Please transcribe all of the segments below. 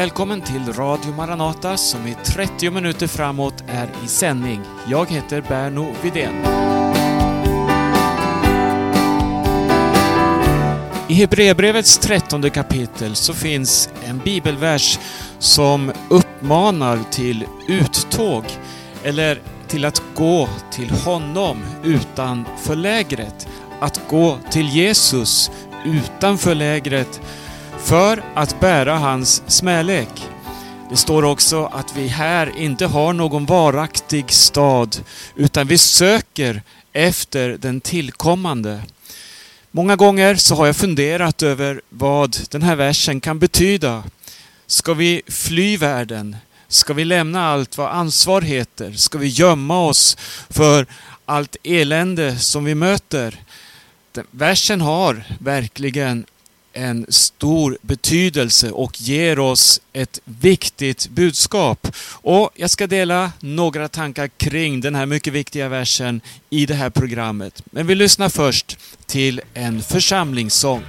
Välkommen till Radio Maranata som i 30 minuter framåt är i sändning. Jag heter Berno Vidén. I Hebreerbrevets trettonde kapitel så finns en bibelvers som uppmanar till uttåg eller till att gå till honom utanför lägret. Att gå till Jesus utanför lägret för att bära hans smälek. Det står också att vi här inte har någon varaktig stad utan vi söker efter den tillkommande. Många gånger så har jag funderat över vad den här versen kan betyda. Ska vi fly världen? Ska vi lämna allt vad ansvar heter? Ska vi gömma oss för allt elände som vi möter? versen har verkligen en stor betydelse och ger oss ett viktigt budskap. Och jag ska dela några tankar kring den här mycket viktiga versen i det här programmet. Men vi lyssnar först till en församlingssång.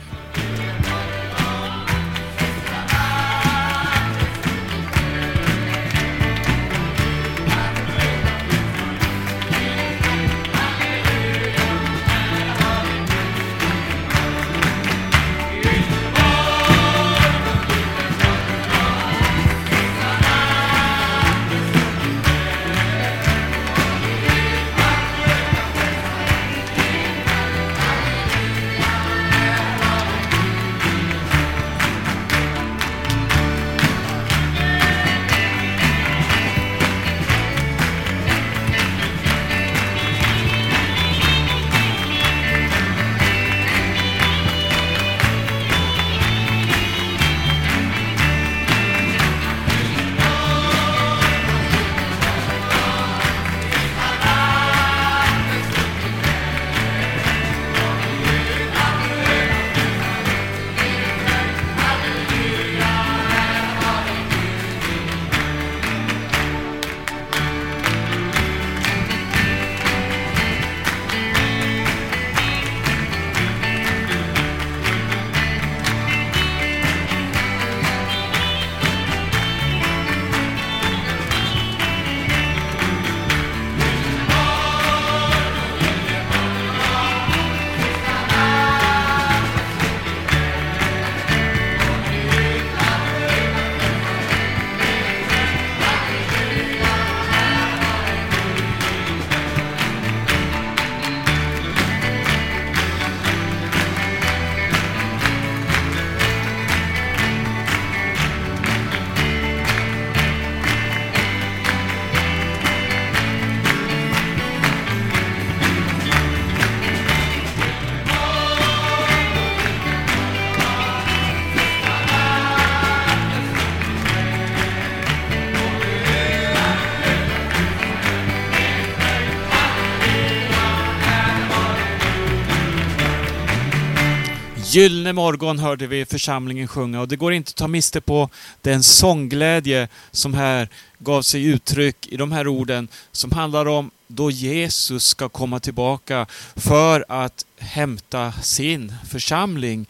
Gyllene morgon hörde vi församlingen sjunga och det går inte att ta miste på den sångglädje som här gav sig uttryck i de här orden som handlar om då Jesus ska komma tillbaka för att hämta sin församling.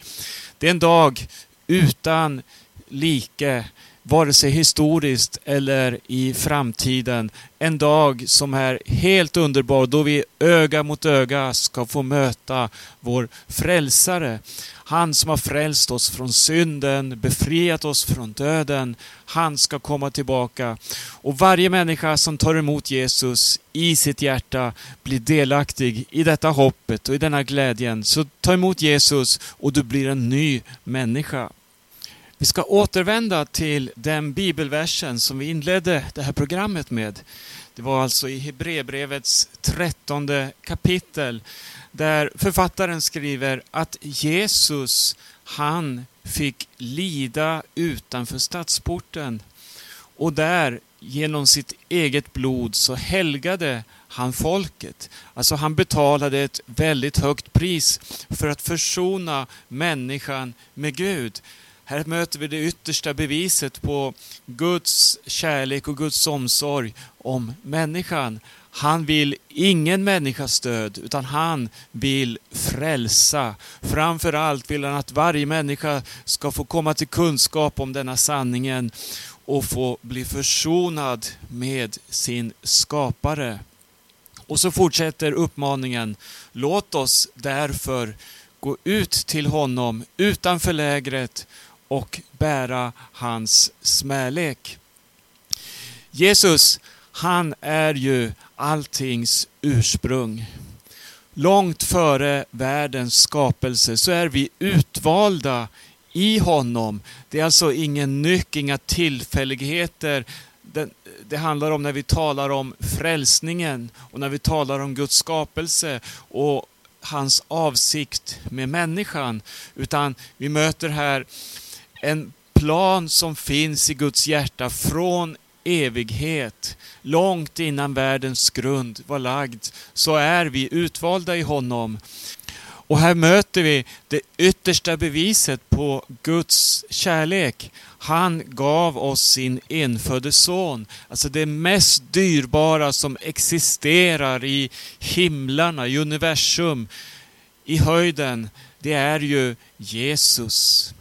Det är en dag utan like vare sig historiskt eller i framtiden. En dag som är helt underbar då vi öga mot öga ska få möta vår frälsare. Han som har frälst oss från synden, befriat oss från döden. Han ska komma tillbaka. Och varje människa som tar emot Jesus i sitt hjärta blir delaktig i detta hoppet och i denna glädjen. Så ta emot Jesus och du blir en ny människa. Vi ska återvända till den bibelversen som vi inledde det här programmet med. Det var alltså i Hebreerbrevets trettonde kapitel där författaren skriver att Jesus, han fick lida utanför stadsporten och där genom sitt eget blod så helgade han folket. Alltså han betalade ett väldigt högt pris för att försona människan med Gud. Här möter vi det yttersta beviset på Guds kärlek och Guds omsorg om människan. Han vill ingen människas död, utan han vill frälsa. Framför allt vill han att varje människa ska få komma till kunskap om denna sanningen och få bli försonad med sin skapare. Och så fortsätter uppmaningen. Låt oss därför gå ut till honom utanför lägret och bära hans smälek. Jesus, han är ju alltings ursprung. Långt före världens skapelse så är vi utvalda i honom. Det är alltså ingen nyck, inga tillfälligheter. Det, det, handlar om när vi talar om frälsningen och när vi talar om Guds skapelse och hans avsikt med människan. Utan vi möter här en plan som finns i Guds hjärta från evighet. Långt innan världens grund var lagd så är vi utvalda i honom. Och här möter vi det yttersta beviset på Guds kärlek. Han gav oss sin enfödde son, alltså det mest dyrbara som existerar i himlarna, i universum, i höjden. Det är ju Jesus.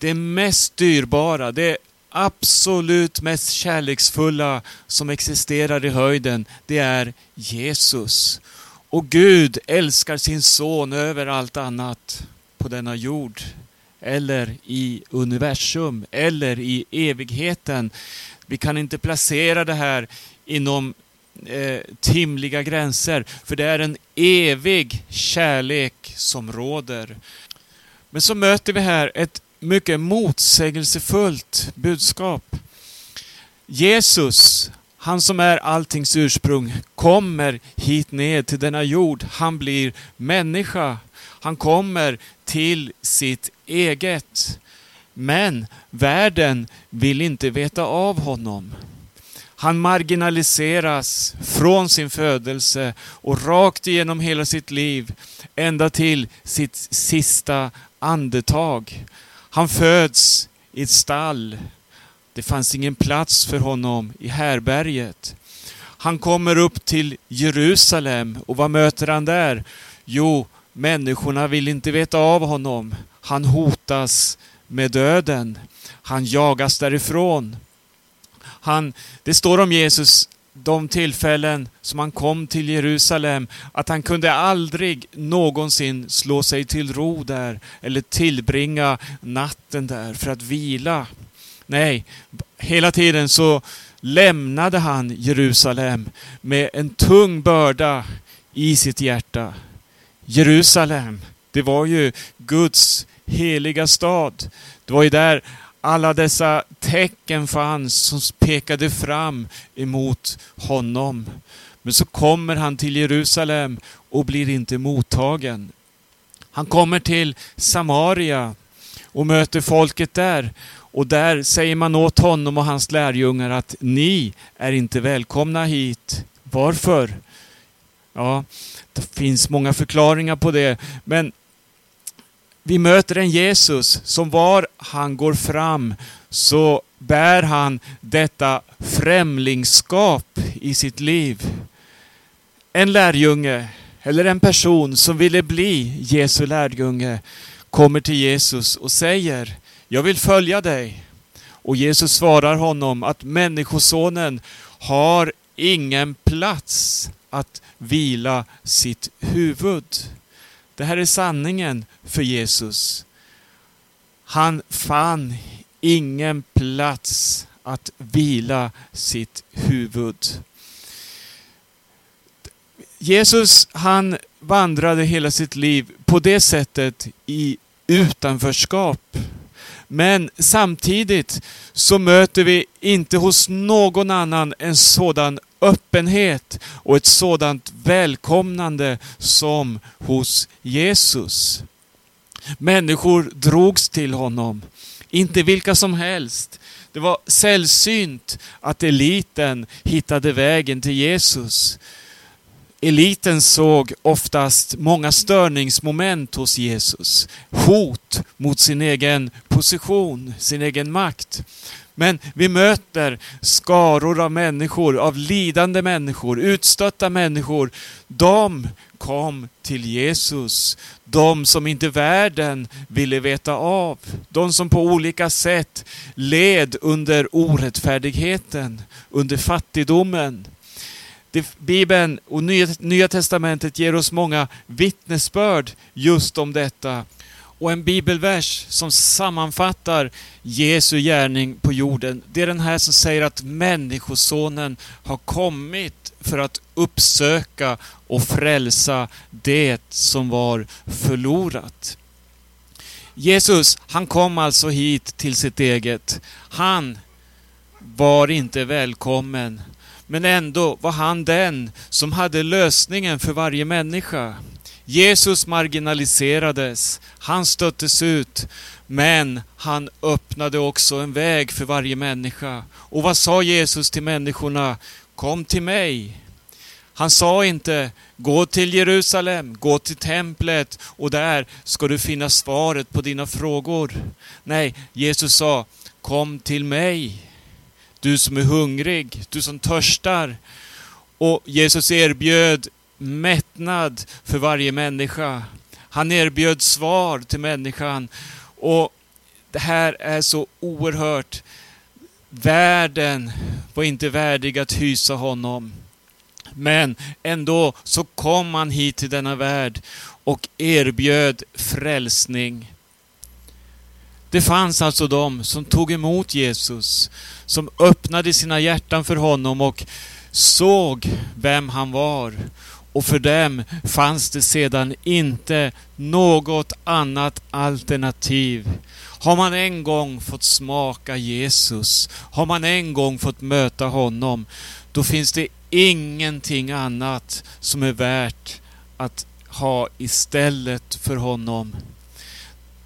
Det mest dyrbara, det absolut mest kärleksfulla som existerar i höjden, det är Jesus. Och Gud älskar sin son över allt annat på denna jord eller i universum eller i evigheten. Vi kan inte placera det här inom eh, timliga gränser för det är en evig kärlek som råder. Men så möter vi här ett mycket motsägelsefullt budskap. Jesus, han som är alltings ursprung, kommer hit ned till denna jord. Han blir människa. Han kommer till sitt eget. Men världen vill inte veta av honom. Han marginaliseras från sin födelse och rakt igenom hela sitt liv, ända till sitt sista andetag. Han föds i ett stall. Det fanns ingen plats för honom i härberget. Han kommer upp till Jerusalem och vad möter han där? Jo, människorna vill inte veta av honom. Han hotas med döden. Han jagas därifrån. Han, det står om Jesus de tillfällen som han kom till Jerusalem att han kunde aldrig någonsin slå sig till ro där eller tillbringa natten där för att vila. Nej, hela tiden så lämnade han Jerusalem med en tung börda i sitt hjärta. Jerusalem, det var ju Guds heliga stad. Det var ju där alla dessa tecken fanns som pekade fram emot honom. Men så kommer han till Jerusalem och blir inte mottagen. Han kommer till Samaria och möter folket där. Och där säger man åt honom och hans lärjungar att ni är inte välkomna hit. Varför? Ja, det finns många förklaringar på det. Men vi möter en Jesus som var han går fram så bär han detta främlingskap i sitt liv. En lärjunge eller en person som ville bli Jesu lärjunge kommer till Jesus och säger Jag vill följa dig. Och Jesus svarar honom att Människosonen har ingen plats att vila sitt huvud. Det här är sanningen för Jesus. Han fann ingen plats att vila sitt huvud. Jesus han vandrade hela sitt liv på det sättet i utanförskap. Men samtidigt så möter vi inte hos någon annan en sådan öppenhet och ett sådant välkomnande som hos Jesus. Människor drogs till honom. Inte vilka som helst. Det var sällsynt att eliten hittade vägen till Jesus. Eliten såg oftast många störningsmoment hos Jesus. Hot mot sin egen position, sin egen makt. Men vi möter skaror av människor, av lidande människor, utstötta människor. De kom till Jesus. De som inte världen ville veta av. De som på olika sätt led under orättfärdigheten, under fattigdomen. Bibeln och Nya Testamentet ger oss många vittnesbörd just om detta. Och en bibelvers som sammanfattar Jesu gärning på jorden, det är den här som säger att Människosonen har kommit för att uppsöka och frälsa det som var förlorat. Jesus, han kom alltså hit till sitt eget. Han var inte välkommen, men ändå var han den som hade lösningen för varje människa. Jesus marginaliserades, han stöttes ut, men han öppnade också en väg för varje människa. Och vad sa Jesus till människorna? Kom till mig. Han sa inte gå till Jerusalem, gå till templet och där ska du finna svaret på dina frågor. Nej, Jesus sa kom till mig. Du som är hungrig, du som törstar. Och Jesus erbjöd mättnad för varje människa. Han erbjöd svar till människan. Och det här är så oerhört. Världen var inte värdig att hysa honom. Men ändå så kom han hit till denna värld och erbjöd frälsning. Det fanns alltså de som tog emot Jesus, som öppnade sina hjärtan för honom och såg vem han var och för dem fanns det sedan inte något annat alternativ. Har man en gång fått smaka Jesus, har man en gång fått möta honom, då finns det ingenting annat som är värt att ha istället för honom.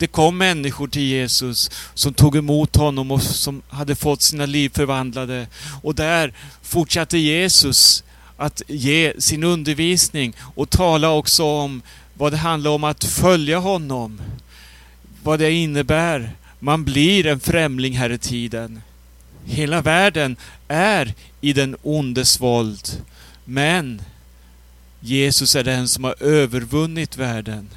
Det kom människor till Jesus som tog emot honom och som hade fått sina liv förvandlade. Och där fortsatte Jesus att ge sin undervisning och tala också om vad det handlar om att följa honom. Vad det innebär. Man blir en främling här i tiden. Hela världen är i den ondes våld. Men Jesus är den som har övervunnit världen.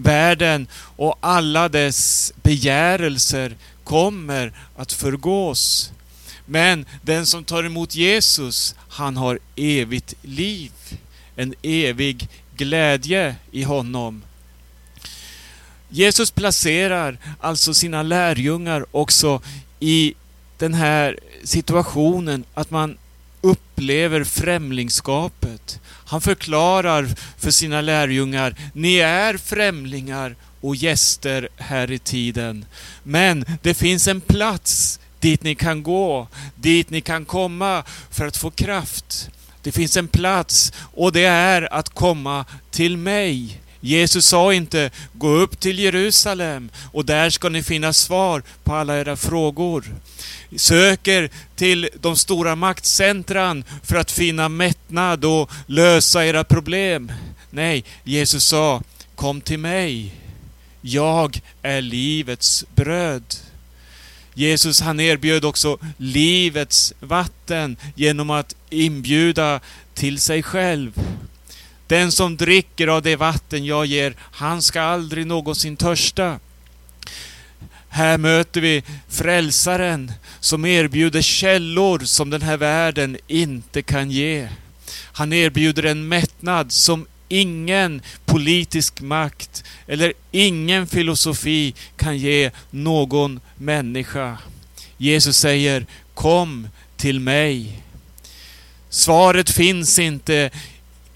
Världen och alla dess begärelser kommer att förgås. Men den som tar emot Jesus, han har evigt liv. En evig glädje i honom. Jesus placerar alltså sina lärjungar också i den här situationen att man upplever främlingskapet. Han förklarar för sina lärjungar, ni är främlingar och gäster här i tiden. Men det finns en plats dit ni kan gå, dit ni kan komma för att få kraft. Det finns en plats och det är att komma till mig. Jesus sa inte gå upp till Jerusalem och där ska ni finna svar på alla era frågor. Söker till de stora maktcentran för att finna mättnad och lösa era problem. Nej, Jesus sa kom till mig. Jag är livets bröd. Jesus han erbjöd också livets vatten genom att inbjuda till sig själv. Den som dricker av det vatten jag ger, han ska aldrig någonsin törsta. Här möter vi frälsaren som erbjuder källor som den här världen inte kan ge. Han erbjuder en mättnad som ingen politisk makt eller ingen filosofi kan ge någon människa. Jesus säger Kom till mig. Svaret finns inte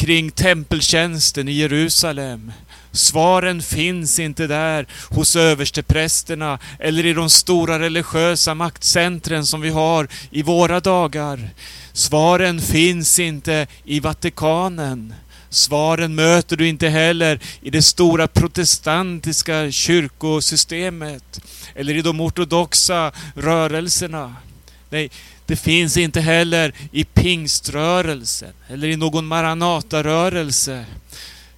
kring tempeltjänsten i Jerusalem. Svaren finns inte där hos översteprästerna eller i de stora religiösa maktcentren som vi har i våra dagar. Svaren finns inte i Vatikanen. Svaren möter du inte heller i det stora protestantiska kyrkosystemet eller i de ortodoxa rörelserna. Nej, det finns inte heller i pingströrelsen eller i någon maranatarörelse.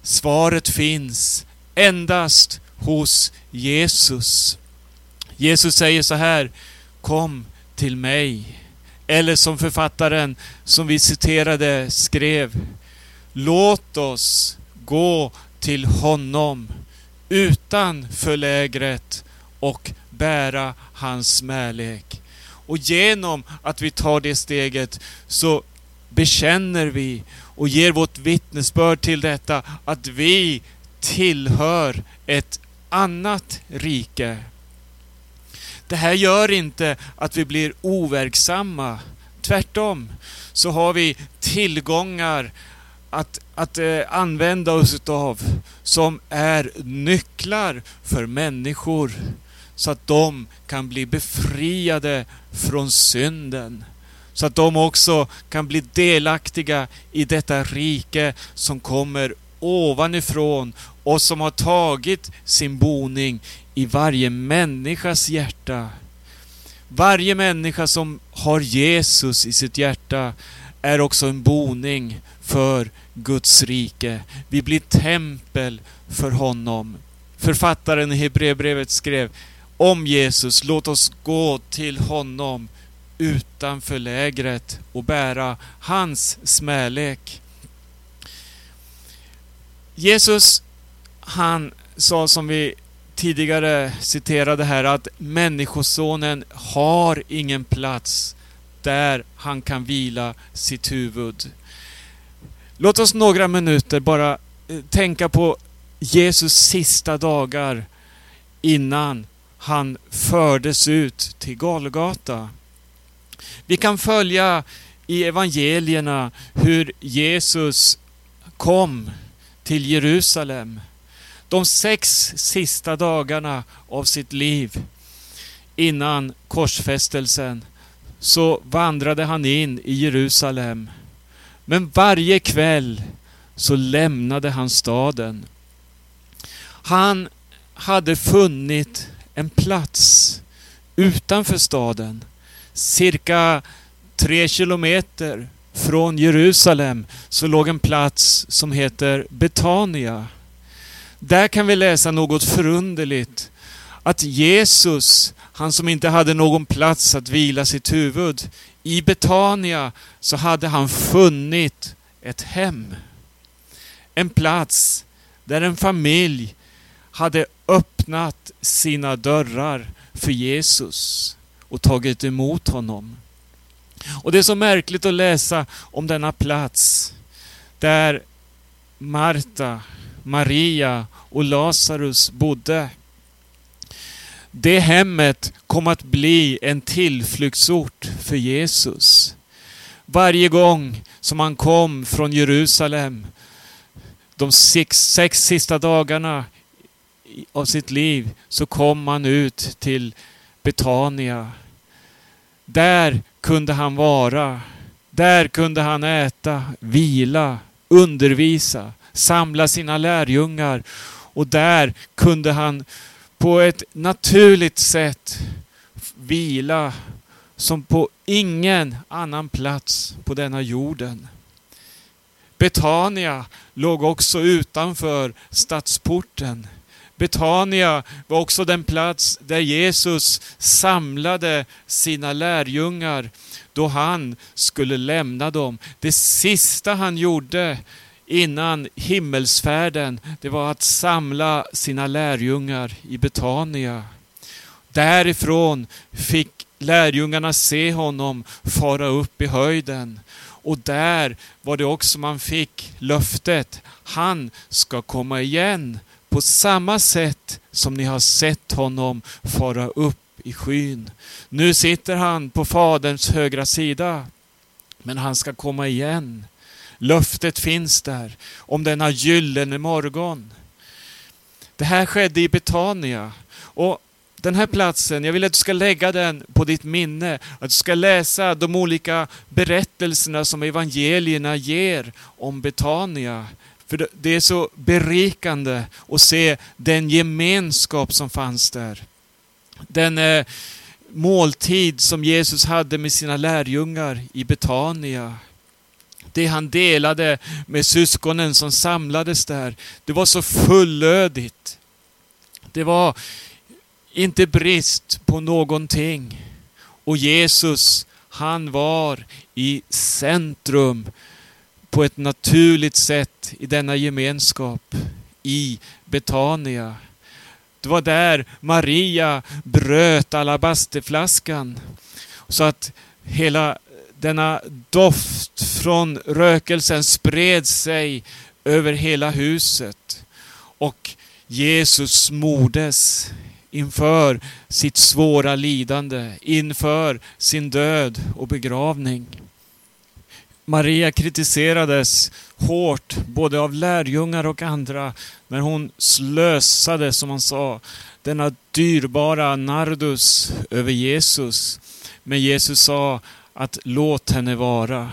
Svaret finns endast hos Jesus. Jesus säger så här, kom till mig. Eller som författaren som vi citerade skrev, låt oss gå till honom utanför lägret och bära hans smälek. Och genom att vi tar det steget så bekänner vi och ger vårt vittnesbörd till detta att vi tillhör ett annat rike. Det här gör inte att vi blir overksamma. Tvärtom så har vi tillgångar att, att eh, använda oss av som är nycklar för människor så att de kan bli befriade från synden. Så att de också kan bli delaktiga i detta rike som kommer ovanifrån och som har tagit sin boning i varje människas hjärta. Varje människa som har Jesus i sitt hjärta är också en boning för Guds rike. Vi blir tempel för honom. Författaren i Hebreerbrevet skrev om Jesus, låt oss gå till honom utanför lägret och bära hans smälek. Jesus, han sa som vi tidigare citerade här att Människosonen har ingen plats där han kan vila sitt huvud. Låt oss några minuter bara eh, tänka på Jesus sista dagar innan han fördes ut till Golgata. Vi kan följa i evangelierna hur Jesus kom till Jerusalem de sex sista dagarna av sitt liv innan korsfästelsen så vandrade han in i Jerusalem. Men varje kväll så lämnade han staden. Han hade funnit en plats utanför staden, cirka tre kilometer från Jerusalem, så låg en plats som heter Betania. Där kan vi läsa något förunderligt. Att Jesus, han som inte hade någon plats att vila sitt huvud, i Betania så hade han funnit ett hem. En plats där en familj hade öppnat sina dörrar för Jesus och tagit emot honom. Och det är så märkligt att läsa om denna plats där Marta, Maria och Lazarus bodde. Det hemmet kom att bli en tillflyktsort för Jesus. Varje gång som han kom från Jerusalem, de sex, sex sista dagarna av sitt liv, så kom han ut till Betania. Där kunde han vara. Där kunde han äta, vila, undervisa, samla sina lärjungar och där kunde han på ett naturligt sätt vila som på ingen annan plats på denna jorden. Betania låg också utanför stadsporten. Betania var också den plats där Jesus samlade sina lärjungar då han skulle lämna dem. Det sista han gjorde innan himmelsfärden, det var att samla sina lärjungar i Betania. Därifrån fick lärjungarna se honom fara upp i höjden. Och där var det också man fick löftet, han ska komma igen på samma sätt som ni har sett honom fara upp i skyn. Nu sitter han på Faderns högra sida, men han ska komma igen. Löftet finns där om denna gyllene morgon. Det här skedde i Betania. Och den här platsen, jag vill att du ska lägga den på ditt minne. Att du ska läsa de olika berättelserna som evangelierna ger om Betania. För det är så berikande att se den gemenskap som fanns där. Den eh, måltid som Jesus hade med sina lärjungar i Betania. Det han delade med syskonen som samlades där, det var så fullödigt. Det var inte brist på någonting. Och Jesus, han var i centrum på ett naturligt sätt i denna gemenskap i Betania. Det var där Maria bröt alabasterflaskan så att hela denna doft från rökelsen spred sig över hela huset. Och Jesus smordes inför sitt svåra lidande, inför sin död och begravning. Maria kritiserades hårt både av lärjungar och andra när hon slösade, som man sa, denna dyrbara nardus över Jesus. Men Jesus sa att låt henne vara.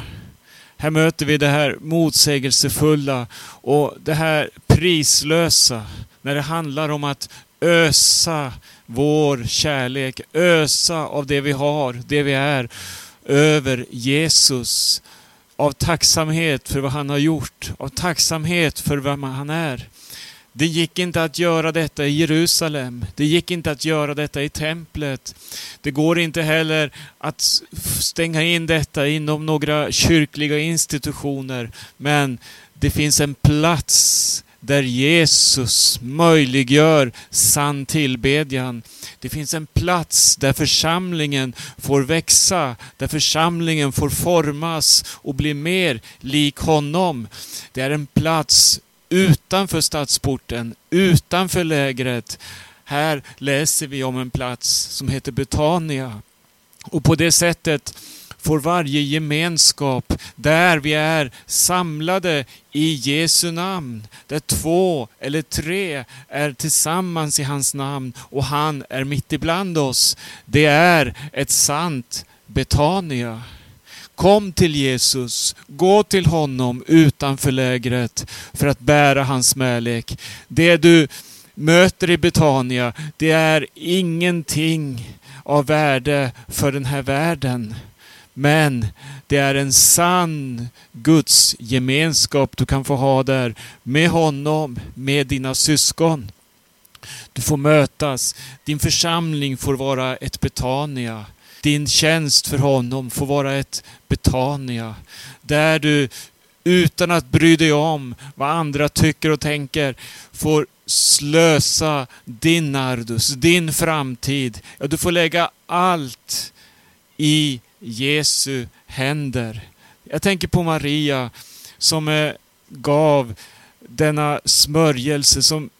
Här möter vi det här motsägelsefulla och det här prislösa när det handlar om att ösa vår kärlek, ösa av det vi har, det vi är, över Jesus. Av tacksamhet för vad han har gjort, av tacksamhet för vem han är. Det gick inte att göra detta i Jerusalem. Det gick inte att göra detta i templet. Det går inte heller att stänga in detta inom några kyrkliga institutioner. Men det finns en plats där Jesus möjliggör sann tillbedjan. Det finns en plats där församlingen får växa, där församlingen får formas och bli mer lik honom. Det är en plats utanför stadsporten, utanför lägret. Här läser vi om en plats som heter Betania. Och på det sättet får varje gemenskap där vi är samlade i Jesu namn, där två eller tre är tillsammans i hans namn och han är mitt ibland oss. Det är ett sant Betania. Kom till Jesus, gå till honom utanför lägret för att bära hans smälek. Det du möter i Betania, det är ingenting av värde för den här världen. Men det är en sann Guds gemenskap du kan få ha där med honom, med dina syskon. Du får mötas. Din församling får vara ett Betania. Din tjänst för honom får vara ett Betania. Där du utan att bry dig om vad andra tycker och tänker får slösa din Nardus, din framtid. Ja, du får lägga allt i Jesu händer. Jag tänker på Maria som eh, gav denna smörjelse, som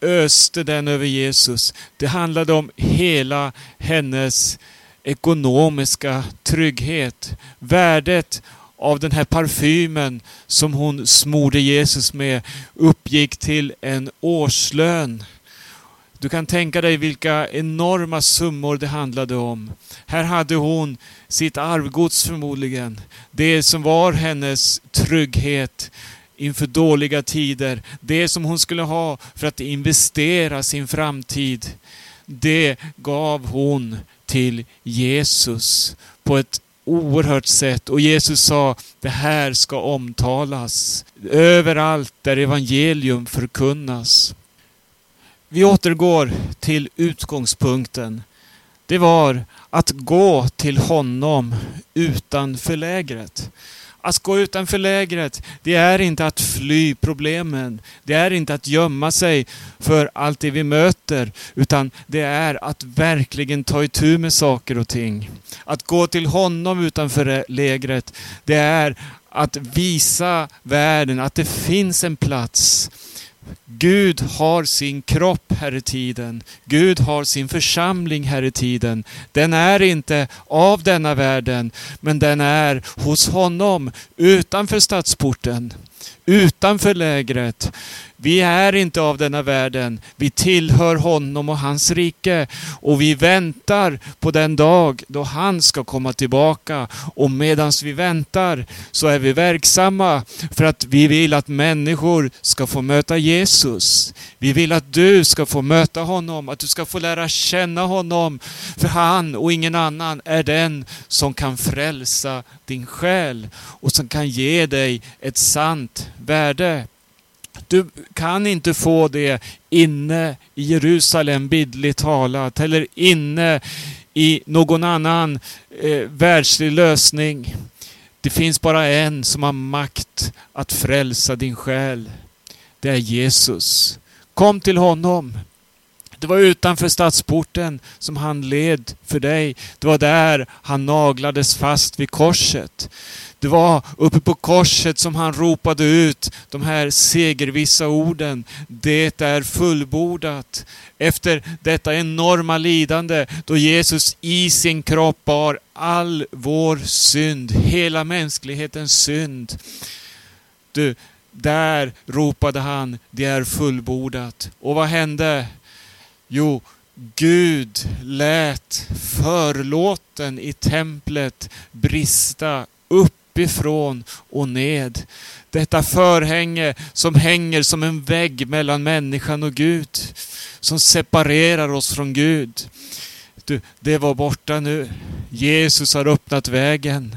öste den över Jesus. Det handlade om hela hennes ekonomiska trygghet. Värdet av den här parfymen som hon smorde Jesus med uppgick till en årslön. Du kan tänka dig vilka enorma summor det handlade om. Här hade hon sitt arvgods förmodligen. Det som var hennes trygghet inför dåliga tider. Det som hon skulle ha för att investera sin framtid. Det gav hon till Jesus på ett oerhört sätt. Och Jesus sa, det här ska omtalas överallt där evangelium förkunnas. Vi återgår till utgångspunkten. Det var att gå till honom utanför lägret. Att gå utanför lägret, det är inte att fly problemen. Det är inte att gömma sig för allt det vi möter. Utan det är att verkligen ta itu med saker och ting. Att gå till honom utanför lägret, det är att visa världen att det finns en plats Gud har sin kropp här i tiden. Gud har sin församling här i tiden. Den är inte av denna världen, men den är hos honom utanför stadsporten utanför lägret. Vi är inte av denna världen. Vi tillhör honom och hans rike. Och vi väntar på den dag då han ska komma tillbaka. Och medan vi väntar så är vi verksamma för att vi vill att människor ska få möta Jesus. Vi vill att du ska få möta honom, att du ska få lära känna honom. För han och ingen annan är den som kan frälsa din själ och som kan ge dig ett sant värde. Du kan inte få det inne i Jerusalem bildligt talat eller inne i någon annan eh, världslig lösning. Det finns bara en som har makt att frälsa din själ. Det är Jesus. Kom till honom. Det var utanför stadsporten som han led för dig. Det var där han naglades fast vid korset. Det var uppe på korset som han ropade ut de här segervissa orden. Det är fullbordat. Efter detta enorma lidande då Jesus i sin kropp bar all vår synd, hela mänsklighetens synd. Du, där ropade han, det är fullbordat. Och vad hände? Jo, Gud lät förlåten i templet brista upp uppifrån och ned. Detta förhänge som hänger som en vägg mellan människan och Gud. Som separerar oss från Gud. Du, det var borta nu. Jesus har öppnat vägen.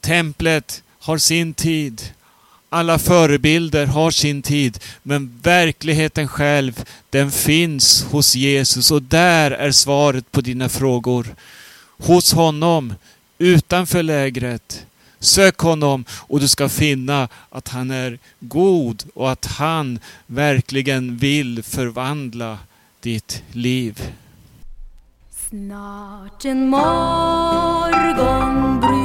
Templet har sin tid. Alla förebilder har sin tid, men verkligheten själv, den finns hos Jesus och där är svaret på dina frågor. Hos honom, utanför lägret. Sök honom och du ska finna att han är god och att han verkligen vill förvandla ditt liv. Snart en morgon bryter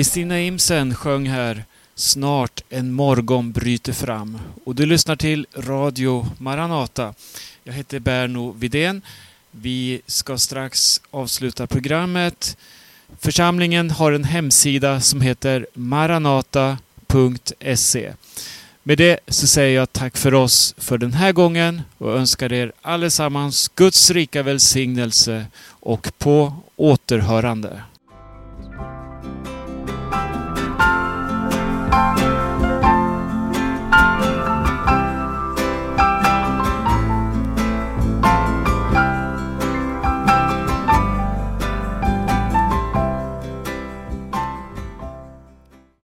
Kristina Imsen sjöng här Snart en morgon bryter fram och du lyssnar till Radio Maranata. Jag heter Berno Vidén. Vi ska strax avsluta programmet. Församlingen har en hemsida som heter maranata.se. Med det så säger jag tack för oss för den här gången och önskar er allesammans Guds rika välsignelse och på återhörande.